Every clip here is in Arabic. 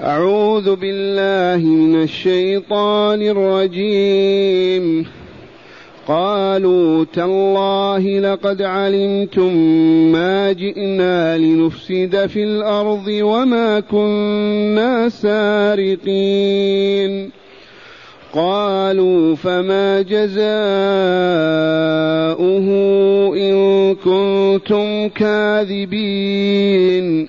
أعوذ بالله من الشيطان الرجيم. قالوا تالله لقد علمتم ما جئنا لنفسد في الأرض وما كنا سارقين. قالوا فما جزاؤه إن كنتم كاذبين.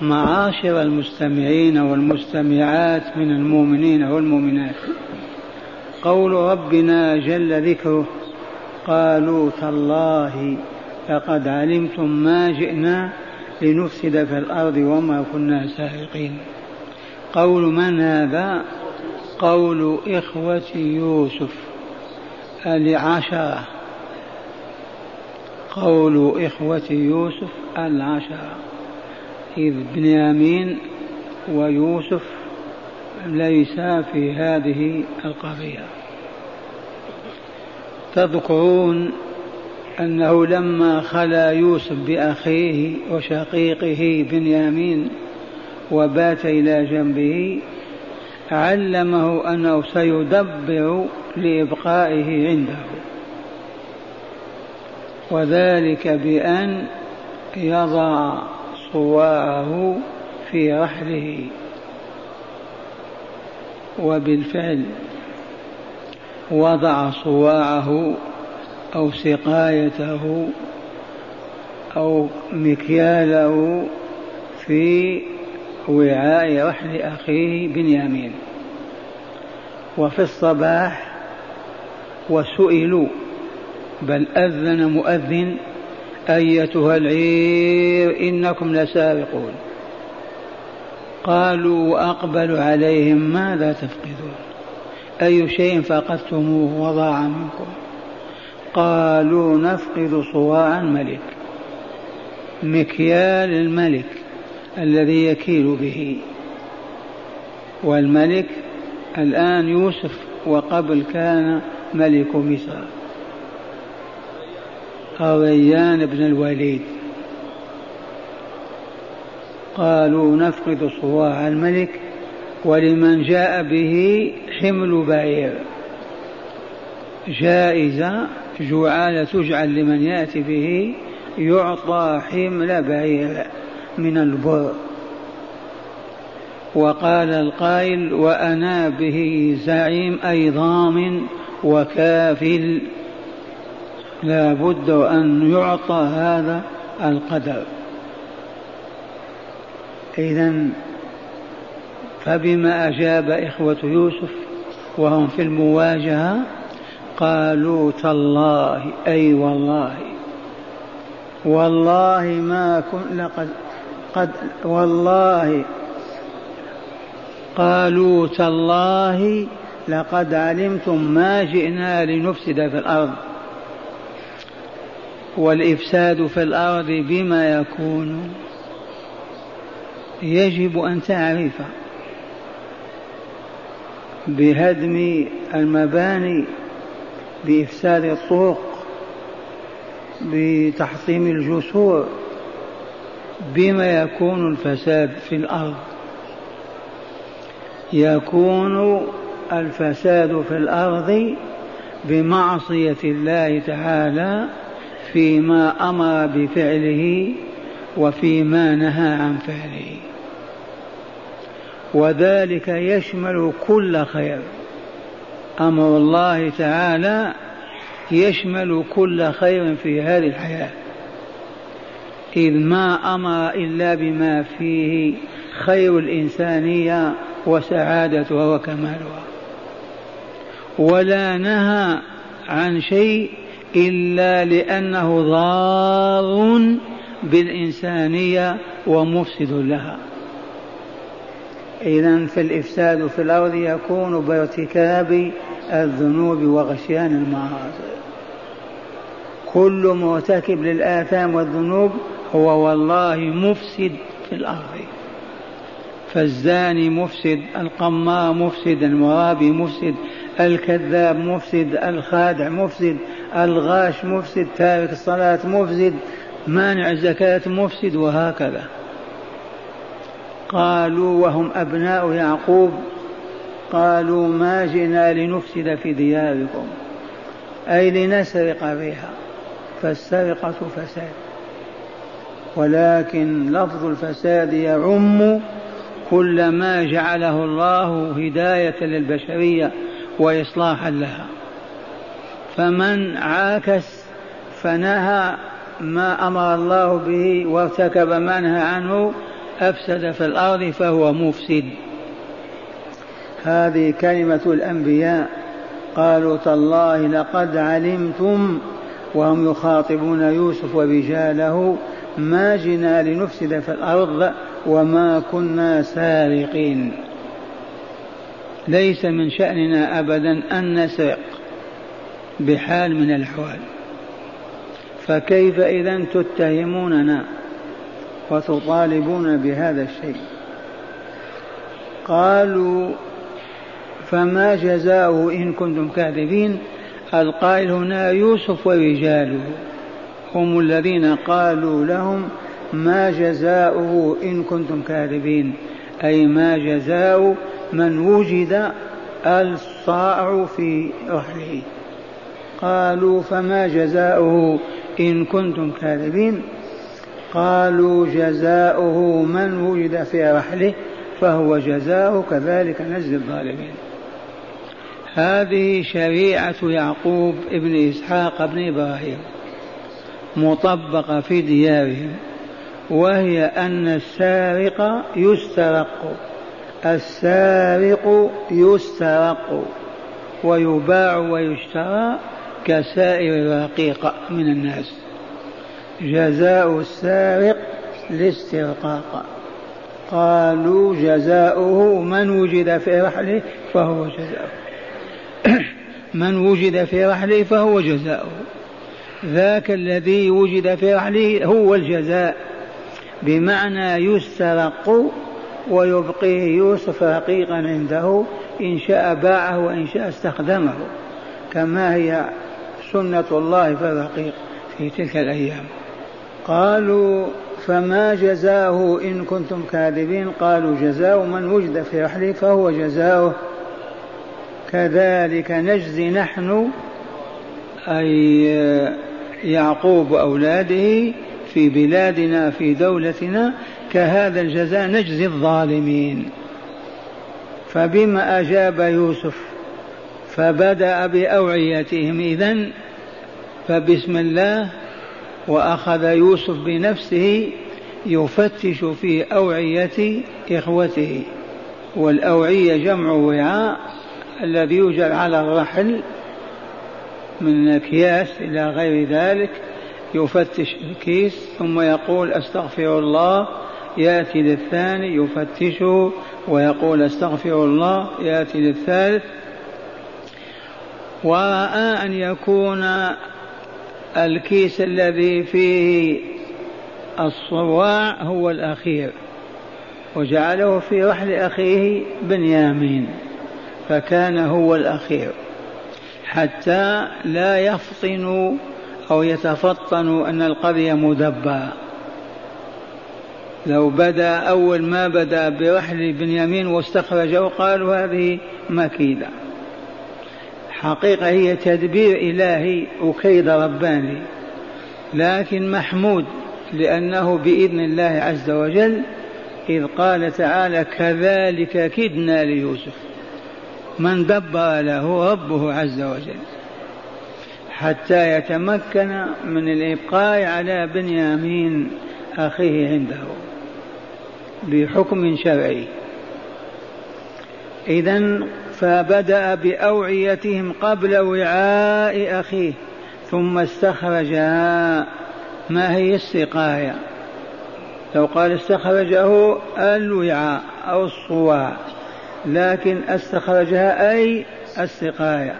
معاشر المستمعين والمستمعات من المؤمنين والمؤمنات. قول ربنا جل ذكره قالوا تالله لقد علمتم ما جئنا لنفسد في الأرض وما كنا سارقين قول من هذا؟ قول اخوه يوسف العشرة. قول اخوه يوسف العشرة. إذ بنيامين ويوسف ليسا في هذه القضية. تذكرون أنه لما خلا يوسف بأخيه وشقيقه بنيامين وبات إلى جنبه علمه أنه سيدبر لإبقائه عنده. وذلك بأن يضع صواعه في رحله. وبالفعل وضع صواعه أو سقايته أو مكياله في وعاء رحل أخيه بنيامين. وفي الصباح وسئلوا بل أذن مؤذن؟ أيتها العير إنكم لسارقون قالوا وأقبلوا عليهم ماذا تفقدون؟ أي شيء فقدتموه وضاع منكم؟ قالوا نفقد صواع الملك مكيال الملك الذي يكيل به. والملك الآن يوسف وقبل كان ملك مصر. ريان بن الوليد. قالوا نفقد صواع الملك ولمن جاء به حمل بعير جائزة جعالة تجعل لمن يأتي به يعطى حمل بعير من البر. وقال القائل وأنا به زعيم أي ضامن وكافل. لا بد أن يعطى هذا القدر. إذا فبما أجاب إخوة يوسف وهم في المواجهة قالوا تالله أي والله والله ما كن لقد قد والله قالوا تالله لقد علمتم ما جئنا لنفسد في الأرض. والإفساد في الأرض بما يكون. يجب أن تعرف بهدم المباني بإفساد الطرق بتحطيم الجسور بما يكون الفساد في الأرض. يكون الفساد في الأرض بمعصية الله تعالى فيما أمر بفعله وفيما نهى عن فعله. وذلك يشمل كل خير. أمر الله تعالى يشمل كل خير في هذه الحياة. إذ ما أمر إلا بما فيه خير الإنسانية وسعادتها وكمالها. ولا نهى عن شيء إلا لأنه ضار بالإنسانية ومفسد لها. إذا فالإفساد في الأرض يكون بارتكاب الذنوب وغشيان المعاصي. كل مرتكب للآثام والذنوب هو والله مفسد في الأرض. فالزاني مفسد القمار مفسد المرابي مفسد الكذاب مفسد الخادع مفسد الغاش مفسد تارك الصلاة مفسد مانع الزكاة مفسد وهكذا. قالوا وهم أبناء يعقوب قالوا ما جئنا لنفسد في دياركم أي لنسرق بها فالسرقة فساد. ولكن لفظ الفساد يعم كل ما جعله الله هداية للبشرية وإصلاحا لها. فمن عاكس فنهى ما أمر الله به وارتكب ما نهى عنه أفسد في الأرض فهو مفسد. هذه كلمة الأنبياء. قالوا تالله لقد علمتم وهم يخاطبون يوسف ورجاله ما جنا لنفسد في الأرض وما كنا سارقين. ليس من شأننا أبدا أن نسرق. بحال من الأحوال. فكيف إذا تتهموننا وتطالبون بهذا الشيء؟ قالوا فما جزاؤه إن كنتم كاذبين؟ القائل هنا يوسف ورجاله هم الذين قالوا لهم ما جزاؤه إن كنتم كاذبين؟ أي ما جزاء من وجد الصاع في رحله. قالوا فما جزاؤه إن كنتم كاذبين. قالوا جزاؤه من وجد في رحله فهو جزاؤه كذلك نجزي الظالمين. هذه شريعة يعقوب ابن إسحاق ابن إبراهيم مطبقة في ديارهم وهي أن السارق يسترق السارق يسترق ويباع ويشترى كسائر الرقيق من الناس. جزاء السارق الاسترقاق قالوا جزاؤه من وجد في رحله فهو جزاؤه. من وجد في رحله فهو جزاؤه. ذاك الذي وجد في رحله هو الجزاء. بمعنى يسترق ويبقيه يوسف رقيقا عنده إن شاء باعه وإن شاء استخدمه. كما هي سنة الله في الرقيق في تلك الأيام. قالوا فما جزاؤه إن كنتم كاذبين؟ قالوا جزاء من وجد في رحله فهو جزاؤه. كذلك نجزي نحن أي يعقوب وأولاده في بلادنا في دولتنا كهذا الجزاء نجزي الظالمين. فبما أجاب يوسف فبدأ بأوعيتهم. إذن فبسم الله وأخذ يوسف بنفسه يفتش في أوعية إخوته. والأوعية جمع وعاء الذي يوجد على الرحل من أكياس إلى غير ذلك. يفتش الكيس ثم يقول أستغفر الله يأتي للثاني يفتشه ويقول أستغفر الله يأتي للثالث ورأى أن يكون الكيس الذي فيه الصواع هو الأخير وجعله في رحل أخيه بنيامين فكان هو الأخير حتى لا يفطنوا أو يتفطنوا أن القضية مدبرة. لو بدا أول ما بدا برحل بنيامين واستخرجه قالوا هذه مكيدة حقيقة هي تدبير إلهي وكيد رباني لكن محمود لأنه بإذن الله عز وجل إذ قال تعالى كذلك كدنا ليوسف من دبر له ربه عز وجل حتى يتمكن من الإبقاء على بنيامين أخيه عنده بحكم شرعي. إذا فبدأ بأوعيتهم قبل وعاء أخيه ثم استخرجها ما هي السقاية؟ لو قال استخرجه الوعاء أو الصواع لكن استخرجها أي السقاية.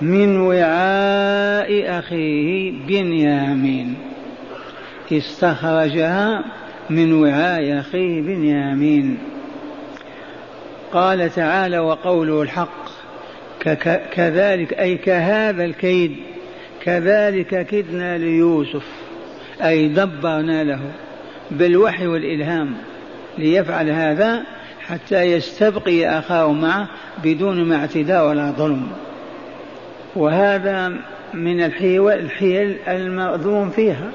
من وعاء أخيه بنيامين. استخرجها من وعاء أخيه بنيامين. قال تعالى وقوله الحق. كذلك أي كهذا الكيد كذلك كدنا ليوسف أي دبرنا له بالوحي والإلهام ليفعل هذا حتى يستبقي أخاه معه بدون ما اعتداء ولا ظلم. وهذا من الحيل المأذون فيها.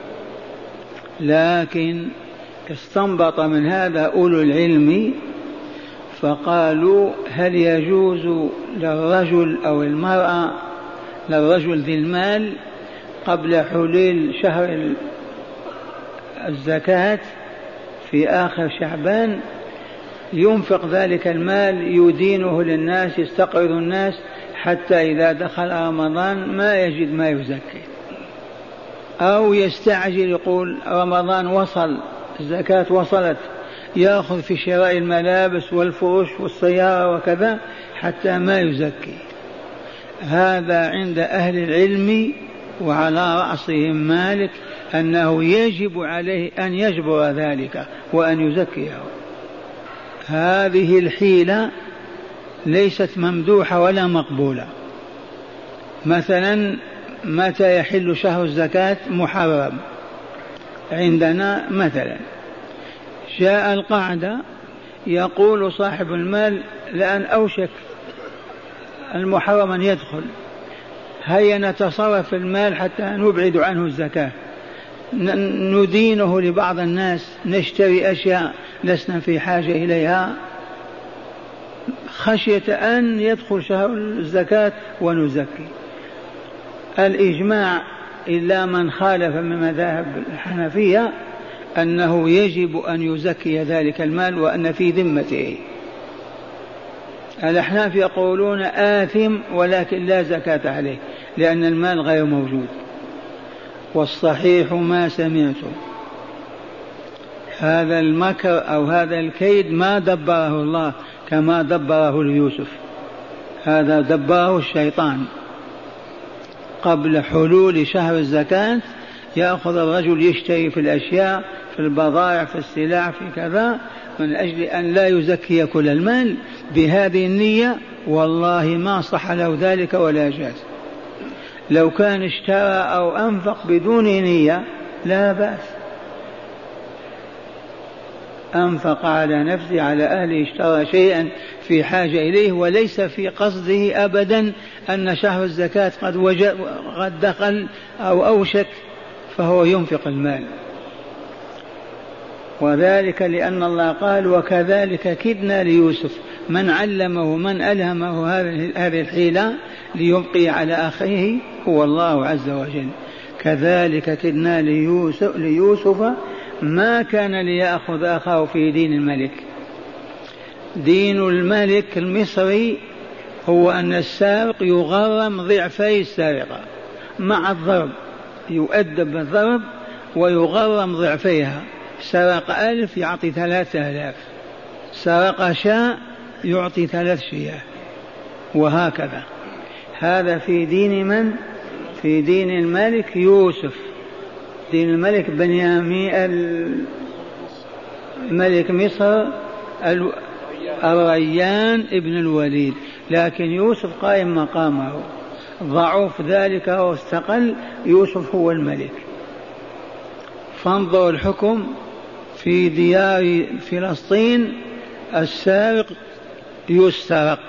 لكن استنبط من هذا أولو العلم فقالوا هل يجوز للرجل أو المرأة للرجل ذي المال قبل حلول شهر الزكاة في آخر شعبان ينفق ذلك المال يدينه للناس يستقرض الناس حتى إذا دخل رمضان ما يجد ما يزكي. أو يستعجل يقول رمضان وصل الزكاة وصلت. يأخذ في شراء الملابس والفرش والسيارة وكذا حتى ما يزكي. هذا عند أهل العلم وعلى رأسهم مالك أنه يجب عليه أن يجبر ذلك وأن يزكيه. هذه الحيلة ليست ممدوحة ولا مقبولة. مثلا متى يحل شهر الزكاة؟ محرم. عندنا مثلا. جاء القعدة يقول صاحب المال لأن أوشك المحرم أن يدخل. هيا نتصرف في المال حتى نبعد عنه الزكاة. ندينه لبعض الناس نشتري أشياء لسنا في حاجة إليها. خشية أن يدخل شهر الزكاة ونزكي. الإجماع إلا من خالف من مذاهب الحنفية أنه يجب أن يزكي ذلك المال وأن في ذمته. الأحناف يقولون آثم ولكن لا زكاة عليه لأن المال غير موجود. والصحيح ما سمعته هذا المكر أو هذا الكيد ما دبره الله كما دبره ليوسف هذا دبره الشيطان. قبل حلول شهر الزكاة يأخذ الرجل يشتري في الأشياء في البضائع في السلع في كذا من أجل أن لا يزكي كل المال بهذه النية والله ما صح له ذلك ولا جاز. لو كان اشترى أو أنفق بدون نية لا بأس. أنفق على نفسه على أهله اشترى شيئا في حاجة إليه وليس في قصده أبدا أن شهر الزكاة قد, وجد قد دخل أو أوشك. فهو ينفق المال. وذلك لأن الله قال وكذلك كدنا ليوسف من علمه من ألهمه هذه الحيلة ليبقي على أخيه هو الله عز وجل. كذلك كدنا ليوسف, ليوسف ما كان ليأخذ أخاه في دين الملك. دين الملك المصري هو أن السارق يغرم ضعفي السارقة مع الضرب. يؤدب بالضرب ويغرم ضعفيها. سرق ألف يعطي ثلاثة آلاف. سرق شاء يعطي ثلاث شياه. وهكذا. هذا في دين من؟ في دين الملك يوسف. دين الملك بنيامين ملك مصر الريان ابن الوليد. لكن يوسف قائم مقامه. ضعف ذلك واستقل يوسف هو الملك. فانظروا الحكم في ديار فلسطين السارق يسترق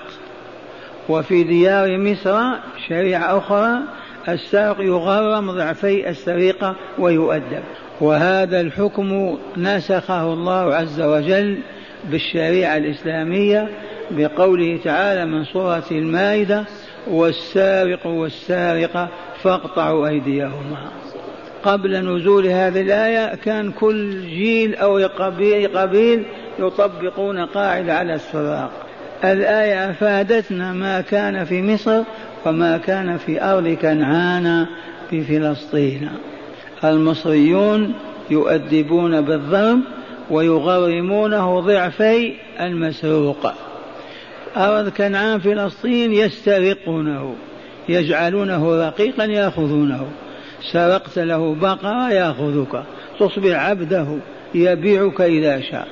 وفي ديار مصر شريعة أخرى السارق يغرم ضعفي السرقة ويؤدب. وهذا الحكم نسخه الله عز وجل بالشريعة الإسلامية بقوله تعالى من سورة المائدة والسارق والسارقة فاقطعوا أيديهما. قبل نزول هذه الآية كان كل جيل أو قبيل, قبيل يطبقون قاعدة على السراق. الآية أفادتنا ما كان في مصر وما كان في أرض كنعان في فلسطين. المصريون يؤدبون بالضرب ويغرمونه ضعفي المسروق. أرض كنعان فلسطين يسترقونه يجعلونه رقيقا يأخذونه. سرقت له بقرة يأخذك تصبح عبده يبيعك إذا شاء.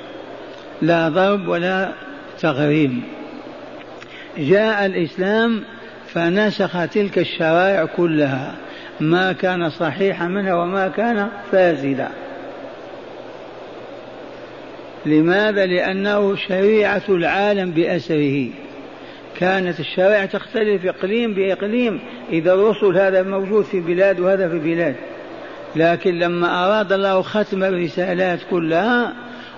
لا ضرب ولا تغريم. جاء الإسلام فنسخ تلك الشرائع كلها ما كان صحيحا منها وما كان فاسدا. لماذا؟ لأنه شريعة العالم بأسره. كانت الشرائع تختلف إقليم بإقليم إذا الرسل هذا موجود في بلاد وهذا في بلاد. لكن لما أراد الله ختم الرسالات كلها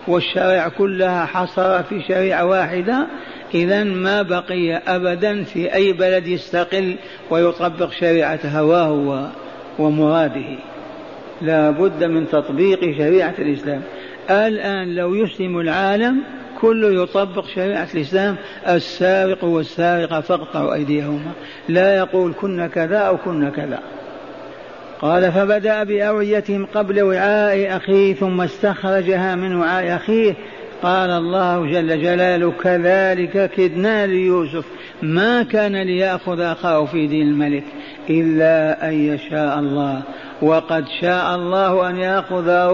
والشرائع كلها حصر في شريعة واحدة إذا ما بقي أبدا في أي بلد يستقل ويطبق شريعة هواه ومراده. لا بد من تطبيق شريعة الإسلام. الآن لو يسلم العالم كله يطبق شريعة الإسلام السارق والسارقة فاقطعوا أيديهما. لا يقول كنا كذا أو كنا كذا. قال فبدأ بأوعيتهم قبل وعاء أخيه ثم استخرجها من وعاء أخيه. قال الله جل جلاله كذلك كدنا ليوسف. ما كان ليأخذ أخاه في دين الملك إلا أن يشاء الله. وقد شاء الله أن يأخذه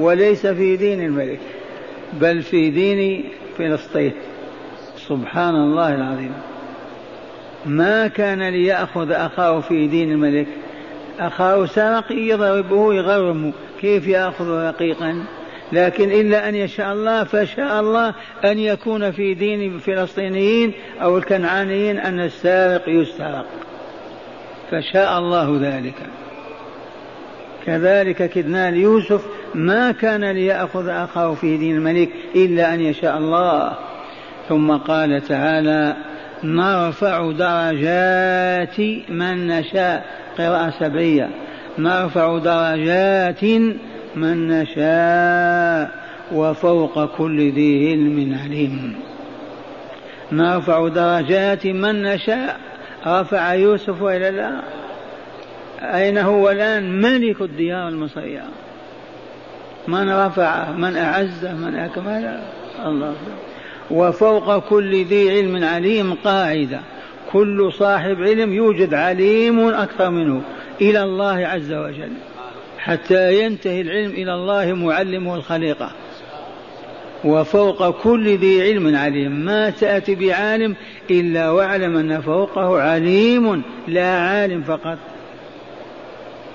وليس في دين الملك بل في دين فلسطين. سبحان الله العظيم. ما كان ليأخذ أخاه في دين الملك. أخاه سرق يضربه يغرمه كيف يأخذ رقيقا؟ لكن إلا أن يشاء الله فشاء الله أن يكون في دين الفلسطينيين أو الكنعانيين أن السارق يسرق فشاء الله ذلك. كذلك كدنا ليوسف ما كان ليأخذ أخاه في دين الملك إلا أن يشاء الله. ثم قال تعالى نرفع درجات من نشاء. قراءة سبعية. نرفع درجات من نشاء وفوق كل ذي علم عليم. نرفع درجات من نشاء. رفع يوسف إلى الله أين هو الآن؟ ملك الديار المصرية من رفع من أعز من أكمل الله. وفوق كل ذي علم عليم قاعدة. كل صاحب علم يوجد عليم أكثر منه. إلى الله عز وجل. حتى ينتهي العلم إلى الله معلمه الخليقة. وفوق كل ذي علم عليم. ما تأتي بعالم إلا واعلم أن فوقه عليم لا عالم فقط.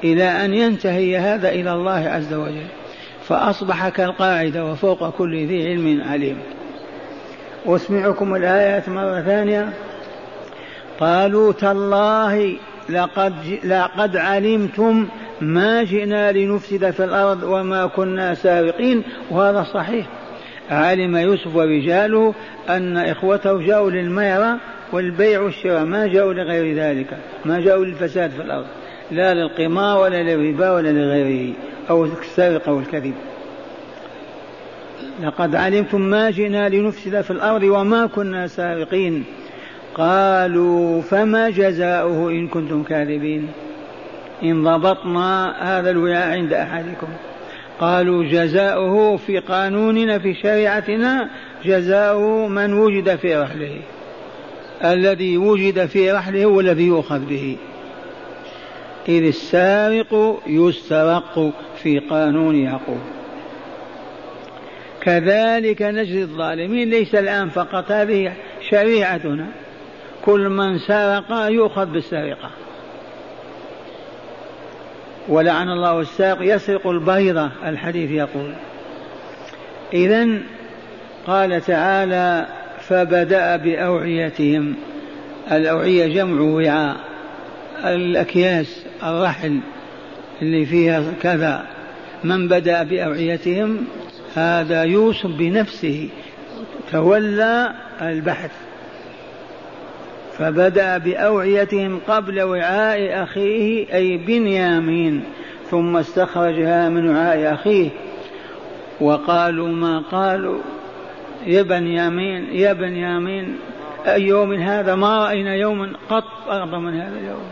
إلى أن ينتهي هذا إلى الله عز وجل فأصبح كالقاعدة وفوق كل ذي علم عليم. أسمعكم الآيات مرة ثانية. قالوا تالله لقد, لقد علمتم ما جئنا لنفسد في الأرض وما كنا سابقين وهذا صحيح. علم يوسف ورجاله أن إخوته جاءوا للميرة والبيع والشراء ما جاءوا لغير ذلك ما جاءوا للفساد في الأرض. لا للقمار ولا للربا ولا لغيره أو السرقة والكذب لقد علمتم ما جئنا لنفسد في الأرض وما كنا سارقين. قالوا فما جزاؤه إن كنتم كاذبين؟ إن ضبطنا هذا الوعاء عند أحدكم. قالوا جزاؤه في قانوننا في شريعتنا جزاؤه من وجد في رحله. الذي وجد في رحله هو الذي يؤخذ به. إذ السارق يسترق في قانون يعقوب. كذلك نجزي الظالمين ليس الآن فقط هذه شريعتنا. كل من سرق يؤخذ بالسرقة. ولعن الله السارق يسرق البيضة الحديث يقول. إذا قال تعالى فبدأ بأوعيتهم. الأوعية جمع وعاء. الأكياس الرحل اللي فيها كذا من بدأ بأوعيتهم هذا يوسف بنفسه تولى البحث. فبدأ بأوعيتهم قبل وعاء أخيه أي بنيامين ثم استخرجها من وعاء أخيه. وقالوا ما قالوا؟ يا بنيامين يا بنيامين أي يوم هذا؟ ما رأينا يوما قط أغضى من هذا اليوم.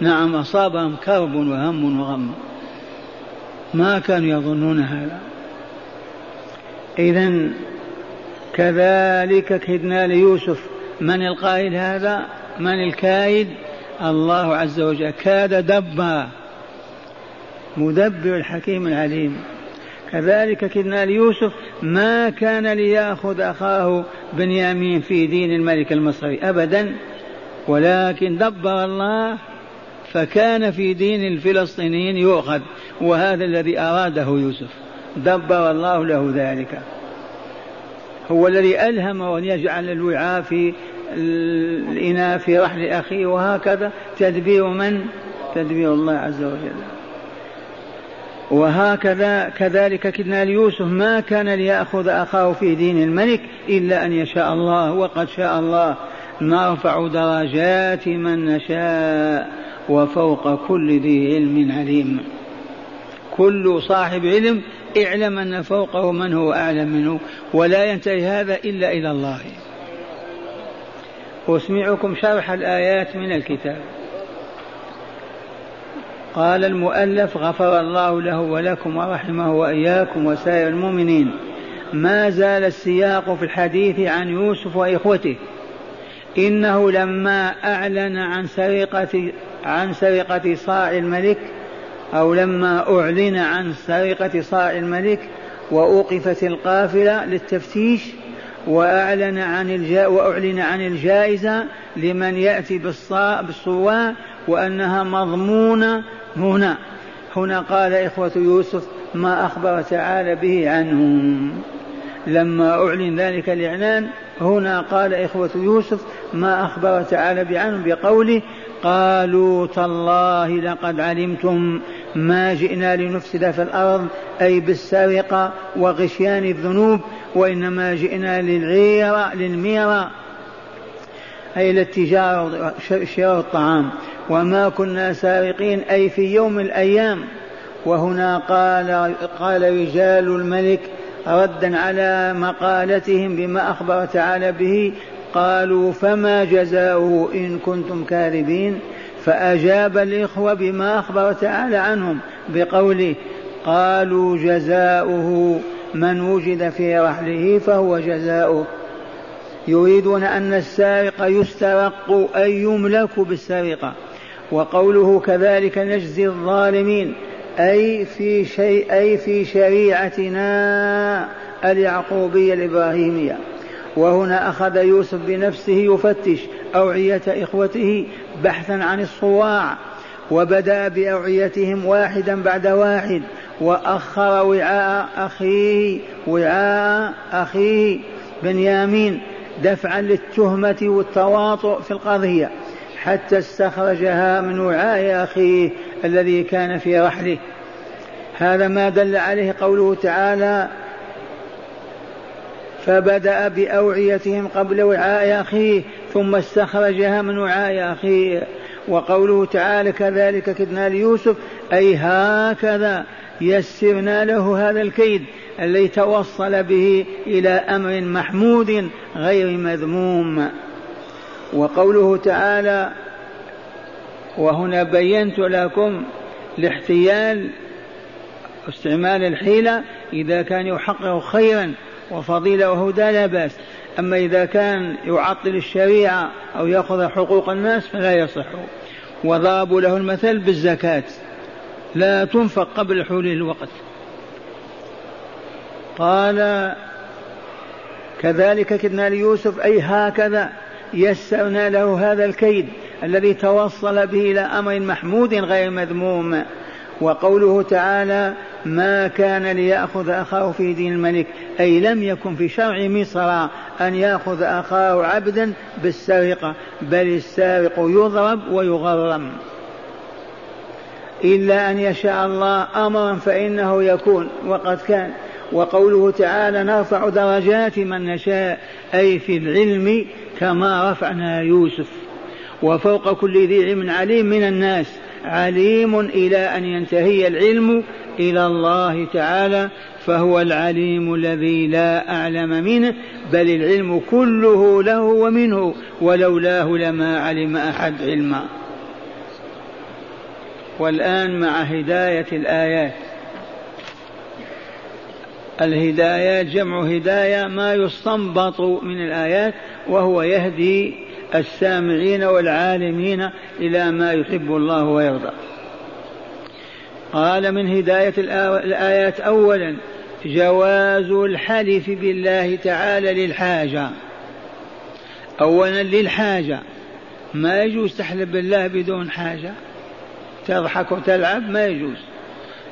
نعم أصابهم كرب وهم وغم. ما كانوا يظنون هذا. إذا كذلك كدنا ليوسف. من القائل هذا؟ من الكايد الله عز وجل. كاد دبا. مدبر الحكيم العليم. كذلك كدنا ليوسف. ما كان ليأخذ أخاه بنيامين في دين الملك المصري أبدا. ولكن دبر الله فكان في دين الفلسطينيين يؤخذ وهذا الذي أراده يوسف. دبر الله له ذلك. هو الذي ألهمه أن يجعل الوعاء في الإناء في رحل أخيه وهكذا تدبير من؟ تدبير الله عز وجل. وهكذا كذلك كدنا ليوسف ما كان ليأخذ أخاه في دين الملك إلا أن يشاء الله وقد شاء الله. نرفع درجات من نشاء. وفوق كل ذي علم عليم. كل صاحب علم اعلم أن فوقه من هو أعلم منه ولا ينتهي هذا إلا إلى الله. أسمعكم شرح الآيات من الكتاب. قال المؤلف غفر الله له ولكم ورحمه وإياكم وسائر المؤمنين. ما زال السياق في الحديث عن يوسف وإخوته. إنه لما أعلن عن سرقة عن سرقة صاع الملك أو لما أعلن عن سرقة صاع الملك وأوقفت القافلة للتفتيش وأعلن عن الجا وأعلن عن الجائزة لمن يأتي بالصواع وأنها مضمونة هنا. هنا قال إخوة يوسف ما أخبر تعالى به عنهم. لما أعلن ذلك الإعلان هنا قال إخوة يوسف ما أخبر تعالى بعنهم بقوله قالوا تالله لقد علمتم ما جئنا لنفسد في الأرض أي بالسرقة وغشيان الذنوب وإنما جئنا للغيرة للميرة أي للتجارة شراء الطعام. وما كنا سارقين أي في يوم الأيام. وهنا قال قال رجال الملك ردا على مقالتهم بما أخبر تعالى به قالوا فما جزاؤه إن كنتم كاذبين؟ فأجاب الإخوة بما أخبر تعالى عنهم بقوله قالوا جزاؤه من وجد في رحله فهو جزاؤه. يريدون أن السارق يسترق أي يملك بالسرقة. وقوله كذلك نجزي الظالمين أي في شيء أي في شريعتنا اليعقوبية الإبراهيمية. وهنا أخذ يوسف بنفسه يفتش أوعية إخوته بحثا عن الصواع وبدأ بأوعيتهم واحدا بعد واحد وأخر وعاء أخيه وعاء أخيه بنيامين دفعا للتهمة والتواطؤ في القضية حتى استخرجها من وعاء أخيه الذي كان في رحله. هذا ما دل عليه قوله تعالى فبدأ بأوعيتهم قبل وعاء أخيه ثم استخرجها من وعاء أخيه. وقوله تعالى كذلك كدنا ليوسف أي هكذا يسرنا له هذا الكيد الذي توصل به إلى أمر محمود غير مذموم. وقوله تعالى وهنا بينت لكم الاحتيال استعمال الحيلة إذا كان يحقق خيرا وفضيلة وهدى لا بأس. أما إذا كان يعطل الشريعة أو يأخذ حقوق الناس فلا يصح. وضربوا له المثل بالزكاة. لا تنفق قبل حلول الوقت. قال كذلك كدنا ليوسف أي هكذا يسرنا له هذا الكيد الذي توصل به إلى أمر محمود غير مذموم. وقوله تعالى ما كان ليأخذ أخاه في دين الملك أي لم يكن في شرع مصر أن يأخذ أخاه عبدا بالسرقة بل السارق يضرب ويغرم. إلا أن يشاء الله أمرا فإنه يكون وقد كان. وقوله تعالى نرفع درجات من نشاء أي في العلم كما رفعنا يوسف. وفوق كل ذي علم عليم من الناس عليم إلى أن ينتهي العلم إلى الله تعالى فهو العليم الذي لا أعلم منه بل العلم كله له ومنه ولولاه لما علم أحد علما. والآن مع هداية الآيات. الهدايات جمع هداية ما يستنبط من الآيات وهو يهدي السامعين والعالمين إلى ما يحب الله ويرضى. قال من هداية الآيات أولا جواز الحلف بالله تعالى للحاجة. أولا للحاجة. ما يجوز تحلف بالله بدون حاجة؟ تضحك وتلعب؟ ما يجوز.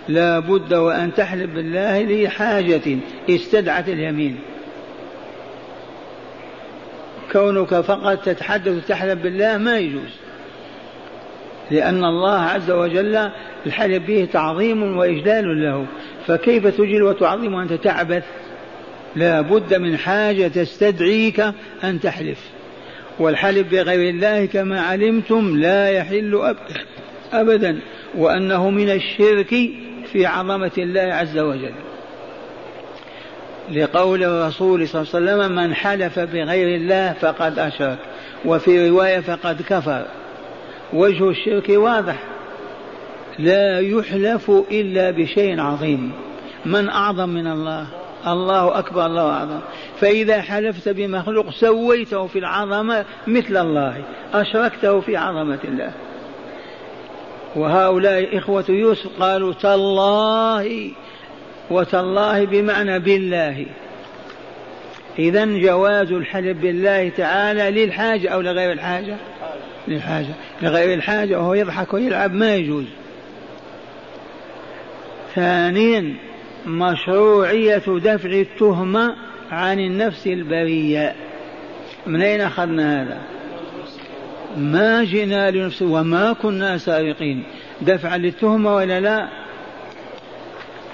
لا بد وأن تحلف بالله لحاجة استدعت اليمين. كونك فقط تتحدث وتحلف بالله ما يجوز. لأن الله عز وجل الحلف به تعظيم وإجلال له. فكيف تجل وتعظم وأنت تعبث؟ لا بد من حاجة تستدعيك أن تحلف. والحلف بغير الله كما علمتم لا يحل أبدا وأنه من الشرك في عظمة الله عز وجل. لقول الرسول صلى الله عليه وسلم من حلف بغير الله فقد أشرك. وفي رواية فقد كفر. وجه الشرك واضح. لا يحلف إلا بشيء عظيم. من أعظم من الله؟ الله أكبر الله أعظم. فإذا حلفت بمخلوق سويته في العظمة مثل الله أشركته في عظمة الله. وهؤلاء إخوة يوسف قالوا تالله وتالله بمعنى بالله. إذا جواز الحلف بالله تعالى للحاجة أو لغير الحاجة؟ للحاجة لغير الحاجة وهو يضحك ويلعب ما يجوز. ثانيا مشروعية دفع التهمة عن النفس البرية. من أين أخذنا هذا؟ ما جئنا لنفس وما كنا سارقين. دفعا للتهمة ولا لا؟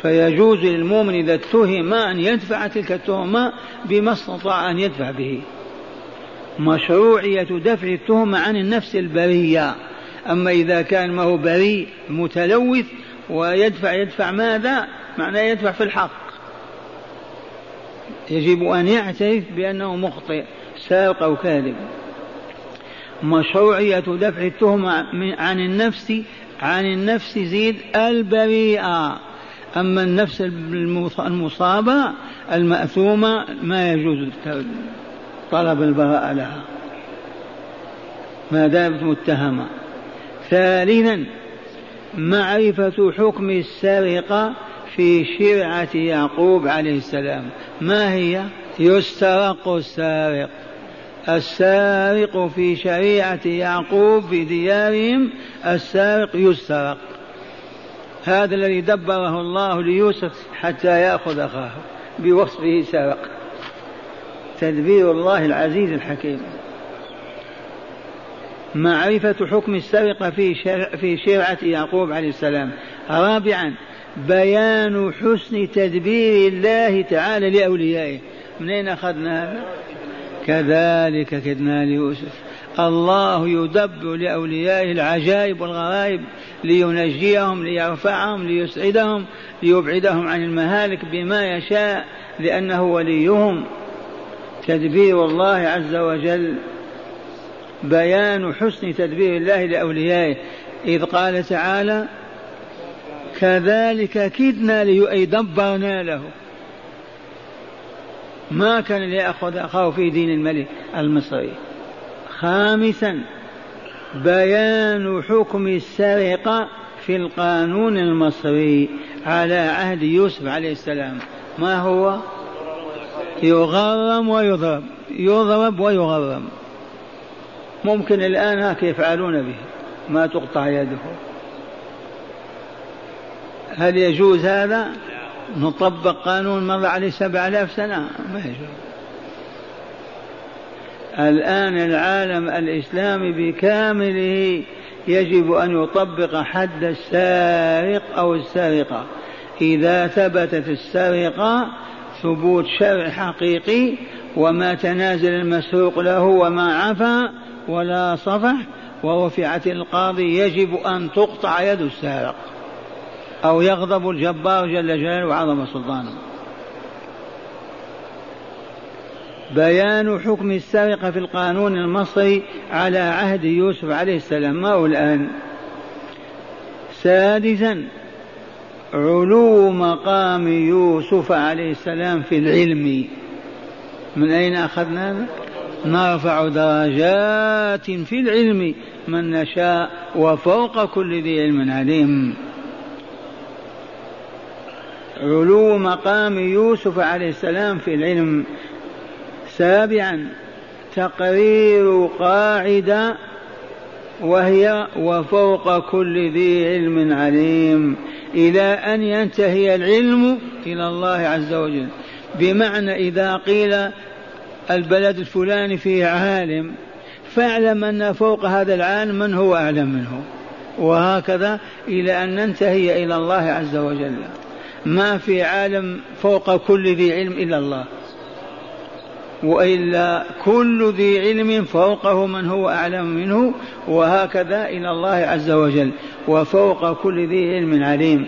فيجوز للمؤمن إذا اتهم أن يدفع تلك التهمة بما استطاع أن يدفع به. مشروعية دفع التهمة عن النفس البرية. أما إذا كان ما هو بريء متلوث ويدفع يدفع ماذا؟ معناه يدفع في الحق. يجب أن يعترف بأنه مخطئ سارق أو كاذب. مشروعية دفع التهمة عن النفس عن النفس زيد البريئة. أما النفس المصابة المأثومة ما يجوز طلب البراءة لها. ما دامت متهمة. ثالثا معرفة حكم السرقة في شرعة يعقوب عليه السلام. ما هي؟ يسترق السارق. السارق في شريعة يعقوب في ديارهم السارق يسترق. هذا الذي دبره الله ليوسف حتى يأخذ أخاه بوصفه سرق. تدبير الله العزيز الحكيم. معرفة حكم السرقة في في شرعة يعقوب عليه السلام. رابعا بيان حسن تدبير الله تعالى لأوليائه. من أين أخذنا هذا؟ كذلك كدنا ليوسف. الله يدبر لأوليائه العجائب والغرائب لينجيهم ليرفعهم ليسعدهم ليبعدهم عن المهالك بما يشاء لأنه وليهم. تدبير الله عز وجل بيان حسن تدبير الله لأوليائه. إذ قال تعالى كذلك كدنا أي دبرنا له. ما كان ليأخذ أخاه في دين الملك المصري. خامسا بيان حكم السرقة في القانون المصري على عهد يوسف عليه السلام. ما هو؟ يغرم ويضرب يضرب ويغرم. ممكن الآن هكذا يفعلون به. ما تقطع يده. هل يجوز هذا؟ نطبق قانون مر عليه سبع آلاف سنة. ما يجوز. الآن العالم الإسلامي بكامله يجب أن يطبق حد السارق أو السارقة. إذا ثبتت السرقة ثبوت شرع حقيقي وما تنازل المسروق له وما عفا ولا صفح ورفعت القاضي يجب أن تقطع يد السارق أو يغضب الجبار جل جلاله وعظم سلطانه. بيان حكم السرقة في القانون المصري على عهد يوسف عليه السلام. ما هو الآن؟ سادسا علو مقام يوسف عليه السلام في العلم. من أين أخذنا هذا؟ نرفع درجات في العلم. من نشاء وفوق كل ذي علم عليم. علو مقام يوسف عليه السلام في العلم. سابعا تقرير قاعدة وهي وفوق كل ذي علم عليم. إلى أن ينتهي العلم إلى الله عز وجل. بمعنى إذا قيل البلد الفلاني فيه عالم فاعلم أن فوق هذا العالم من هو أعلم منه. وهكذا إلى أن ننتهي إلى الله عز وجل. ما في عالم فوق كل ذي علم إلا الله. وإلا كل ذي علم فوقه من هو أعلم منه وهكذا إلى الله عز وجل. وفوق كل ذي علم عليم.